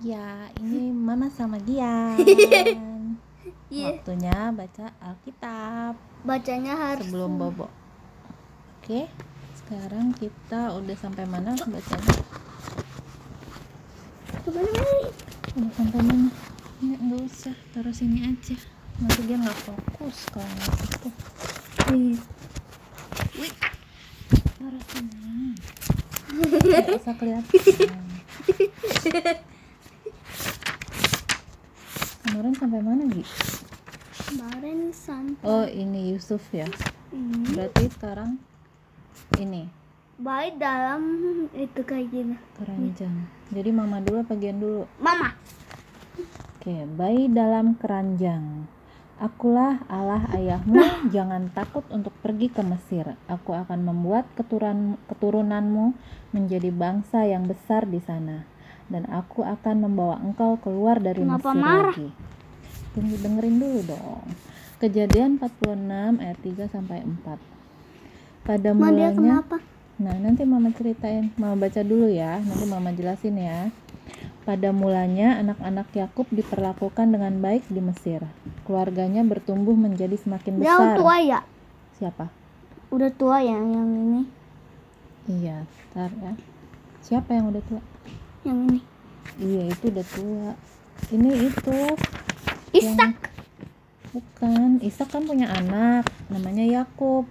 Ya, ini Mama sama Gian. Iya, Waktunya baca Alkitab bacanya harus sebelum bobo. Oke, sekarang kita udah sampai mana bacanya? Udah sampai mana? Ya, nggak usah, taruh sini aja. Nanti dia nggak fokus kalau nggak fokus. Ih, Taruh sini. Kelihatan. Kemarin sampai mana, Gi? Kemarin sampai Oh, ini Yusuf ya. ini Berarti sekarang ini baik dalam itu kayak gini. keranjang. Jadi mama dulu apa Gian dulu? Mama. Oke, bayi dalam keranjang. Akulah Allah ayahmu, jangan takut untuk pergi ke Mesir. Aku akan membuat keturunan keturunanmu menjadi bangsa yang besar di sana. Dan aku akan membawa engkau keluar dari Kenapa Mesir marah? lagi. Tunggu dengerin dulu dong. Kejadian 46 ayat 3 sampai 4. Pada mulanya? Nah, nanti Mama ceritain. Mama baca dulu ya. Nanti Mama jelasin ya. Pada mulanya, anak-anak Yakub diperlakukan dengan baik di Mesir. Keluarganya bertumbuh menjadi semakin besar. tua ya? Siapa? Udah tua ya yang ini. Iya, ntar ya. Siapa yang udah tua? Yang ini. Iya, itu udah tua. Ini itu. Ishak. Bukan. Ishak kan punya anak. Namanya Yakub.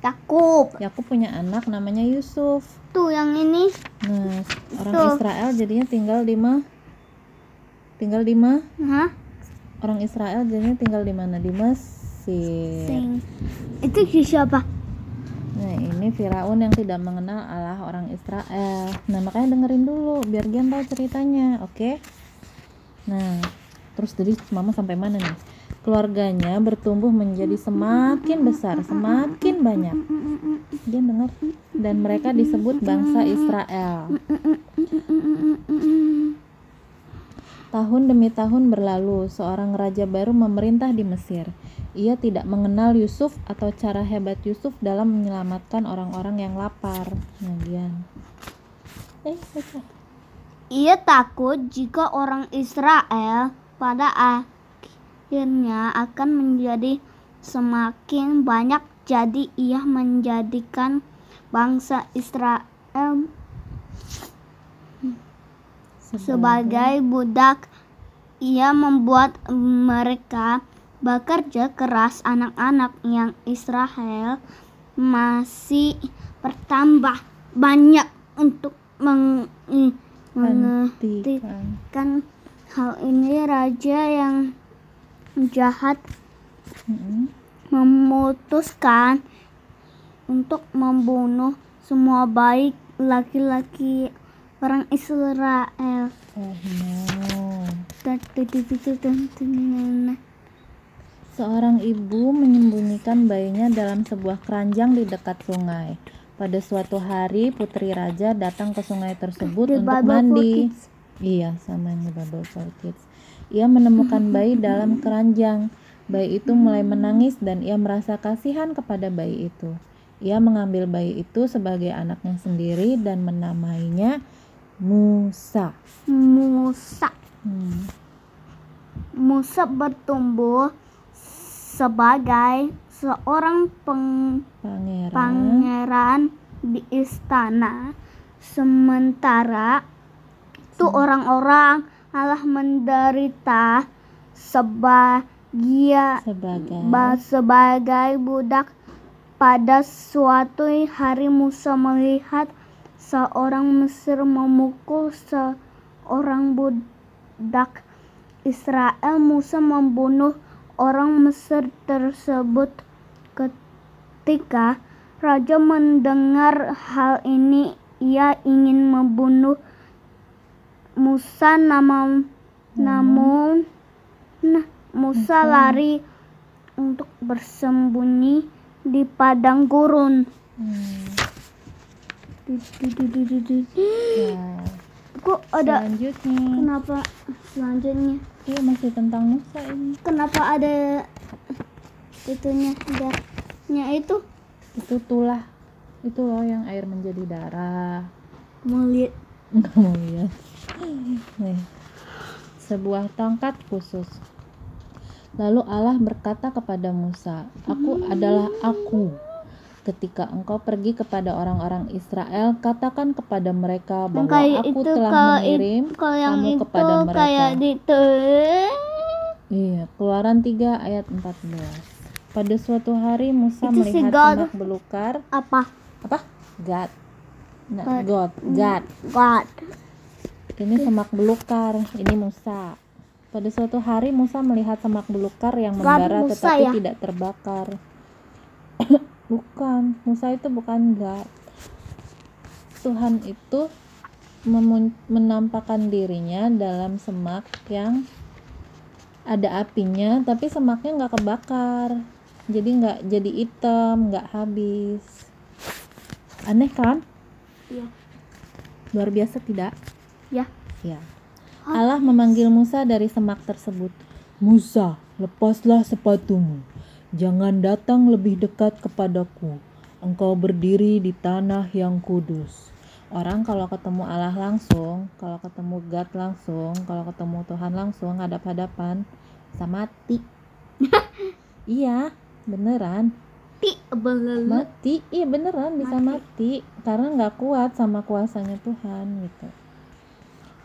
Yakub. Yakub punya anak namanya Yusuf. Tuh yang ini. Nah, orang Tuh. Israel jadinya tinggal di ma tinggal di ma Hah? orang Israel jadinya tinggal di mana di Mesir. Sing. Itu siapa? Nah ini Firaun yang tidak mengenal Allah orang Israel. Nah makanya dengerin dulu biar Gian tahu ceritanya, oke? Nah terus jadi Mama sampai mana nih? Keluarganya bertumbuh menjadi semakin besar, semakin banyak. Gian dengar? Dan mereka disebut bangsa Israel. Tahun demi tahun berlalu, seorang raja baru memerintah di Mesir. Ia tidak mengenal Yusuf atau cara hebat Yusuf dalam menyelamatkan orang-orang yang lapar. Gian. Eh. Ia takut jika orang Israel pada akhirnya akan menjadi semakin banyak. Jadi ia menjadikan bangsa Israel sebagai budak. Ia membuat mereka bekerja keras. Anak-anak yang Israel masih bertambah banyak untuk meng- mengerti Hentikan. kan hal ini. Raja yang jahat memutuskan untuk membunuh semua baik laki-laki orang Israel. Oh no. Seorang ibu menyembunyikan bayinya dalam sebuah keranjang di dekat sungai. Pada suatu hari, putri raja datang ke sungai tersebut The untuk Bible mandi. Iya, sama yang The Bible for Kids. Ia menemukan bayi dalam keranjang. Bayi itu mulai menangis dan ia merasa kasihan kepada bayi itu. Ia mengambil bayi itu sebagai anaknya sendiri dan menamainya Musa. Musa. Hmm. Musa bertumbuh sebagai seorang peng- Pangeran. pangeran di istana. Sementara itu orang-orang Allah menderita sebagai sebagai ba- sebagai budak. Pada suatu hari Musa melihat seorang Mesir memukul seorang budak Israel. Musa membunuh orang Mesir tersebut. Ketika raja mendengar hal ini, ia ingin membunuh Musa nama, namun nah, Musa lari untuk bersembunyi di padang gurun. Hmm. Kok ada Selanjutnya, kenapa selanjutnya? iya masih tentang Musa ini. Kenapa ada itunya darahnya itu? Itu tulah, itu loh yang air menjadi darah. mau lihat Nggak mau lihat. Nih. Sebuah tongkat khusus. Lalu Allah berkata kepada Musa, "Aku adalah Aku. Ketika engkau pergi kepada orang-orang Israel, katakan kepada mereka bahwa kayak Aku itu telah kalau mengirim itu kalau yang kamu itu kepada mereka." kayak itu Iya, Keluaran 3 ayat 14. Pada suatu hari Musa Itu si melihat God. semak belukar. apa Apa? God. Nah, God. God. God. God Ini semak belukar, ini Musa. Pada suatu hari Musa melihat semak belukar yang membara Musa tetapi ya? tidak terbakar. bukan, Musa itu bukan God. Tuhan itu menampakkan dirinya dalam semak yang ada apinya, tapi semaknya nggak kebakar. Jadi nggak jadi hitam, nggak habis. Aneh kan? Iya. Luar biasa tidak? Ya Ya. Allah memanggil Musa dari semak tersebut. Musa, lepaslah sepatumu. Jangan datang lebih dekat kepadaku. Engkau berdiri di tanah yang kudus. Orang kalau ketemu Allah langsung, kalau ketemu God langsung, kalau ketemu Tuhan langsung hadap-hadapan, bisa mati. iya, beneran ti belum mati iya beneran bisa mati, karena nggak kuat sama kuasanya Tuhan gitu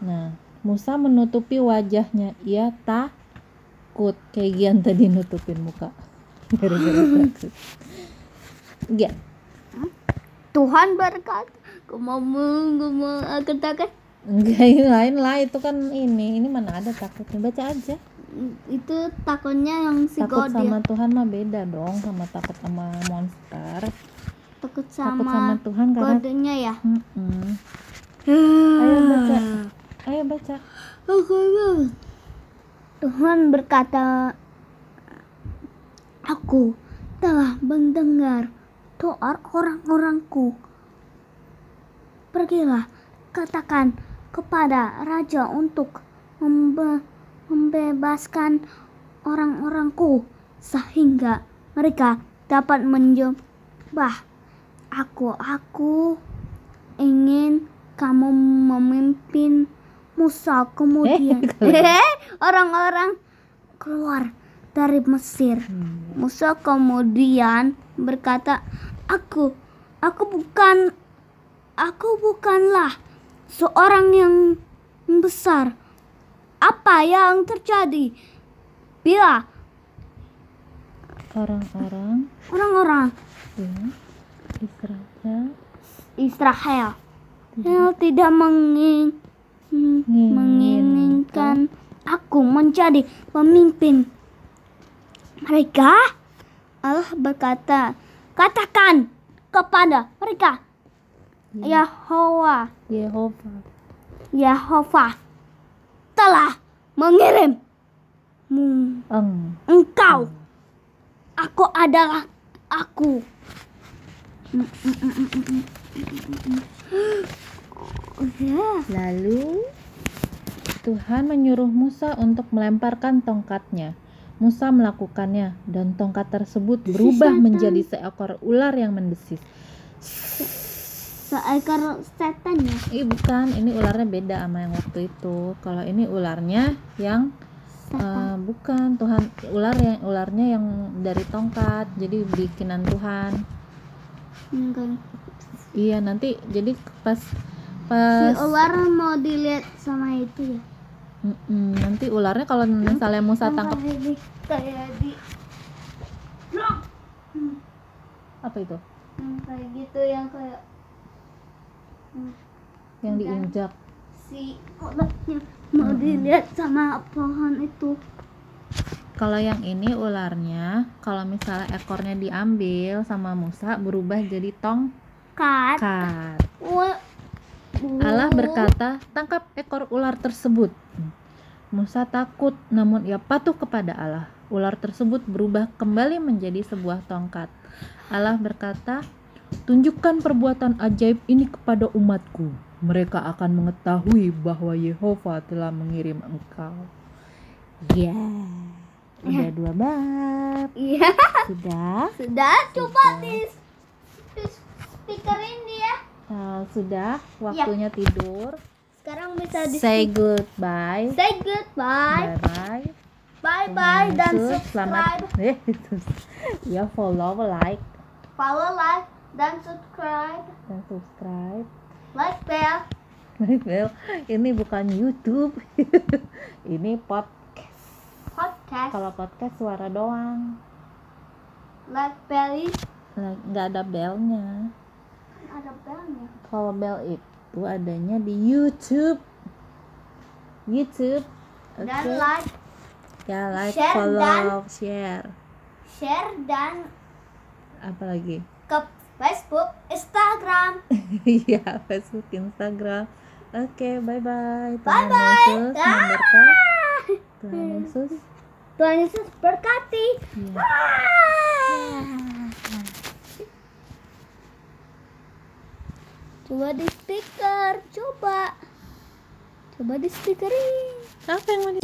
nah Musa menutupi wajahnya. Ia takut. Kayak Gian tadi nutupin muka. Gara-gara Gian. Tuhan berkata gue mau aku takut. Enggak ini lain lah. Itu kan ini. Ini mana ada takutnya? Baca aja. Itu takutnya yang si takut God sama ya Tuhan mah beda dong. Sama takut sama monster. Takut takut sama sama Tuhan karena ya? Mm-mm. ayo baca ayo baca. Tuhan berkata Aku telah mendengar doa orang-orangku. Pergilah katakan kepada raja untuk membe- membebaskan orang-orangku sehingga mereka dapat menyembah aku. Aku ingin kamu memimpin Musa kemudian. Orang-orang keluar dari Mesir. Hmm. Musa kemudian berkata aku aku bukan aku bukanlah seorang yang besar. Apa yang terjadi? Bila orang-orang orang-orang Israel Israel yang tidak menging- menginginkan aku menjadi pemimpin. Mereka Allah berkata katakan kepada mereka Yahwa Yehova. Yehova. Telah mengirim eng. Engkau. Aku adalah aku. Ya. Lalu? Tuhan menyuruh Musa untuk melemparkan tongkatnya. Musa melakukannya dan tongkat tersebut berubah menjadi seekor ular yang mendesis. Seekor setan ya? Ih bukan, ini ularnya beda sama yang waktu itu. Kalau ini ularnya yang eh, bukan. Tuhan ular yang ularnya yang dari tongkat, jadi bikinan Tuhan. Enggak. Iya nanti. Jadi pas si pas ular mau dilihat sama itu ya Mm-mm, nanti ularnya kalau misalnya Musa tangkap kayak di. Hmm, apa itu? yang kayak gitu yang kayak hmm, Yang diinjak. si ularnya mau dilihat sama pohon itu Kalau yang ini ularnya, kalau misalnya ekornya diambil sama Musa berubah jadi tongkat. kat Wah. Allah berkata, "Tangkap ekor ular tersebut." Musa takut, namun ia patuh kepada Allah. Ular tersebut berubah kembali menjadi sebuah tongkat. Allah berkata, "Tunjukkan perbuatan ajaib ini kepada umatku. Mereka akan mengetahui bahwa Yehova telah mengirim engkau." Ya, udah dua bab. iya Sudah. sudah coba di di speakerin dia Eh, sudah waktunya tidur. Sekarang bisa di Say goodbye. say goodbye. Bye bye. Bye bye dan Selamat. subscribe. Eh, itu. ya follow, like, Follow, like, dan subscribe. dan subscribe. Like bell. Well, ini bukan YouTube. ini podcast. Podcast. Kalau podcast suara doang. Like belly. Nah, nggak ada belnya. Ada belnya. Kalau bel itu adanya di YouTube. YouTube. Oke. Dan like, Ya, like, share, follow, share. share, dan Apa lagi? ke Facebook, Instagram. Iya, Facebook, Instagram. Oke, bye-bye. Bye Tuhan bye. Yesus memberkati. Tuhan Yesus. Tuhan Yesus berkati. Iya. Coba di speaker, coba. Coba di speakerin. Apa yang mau di...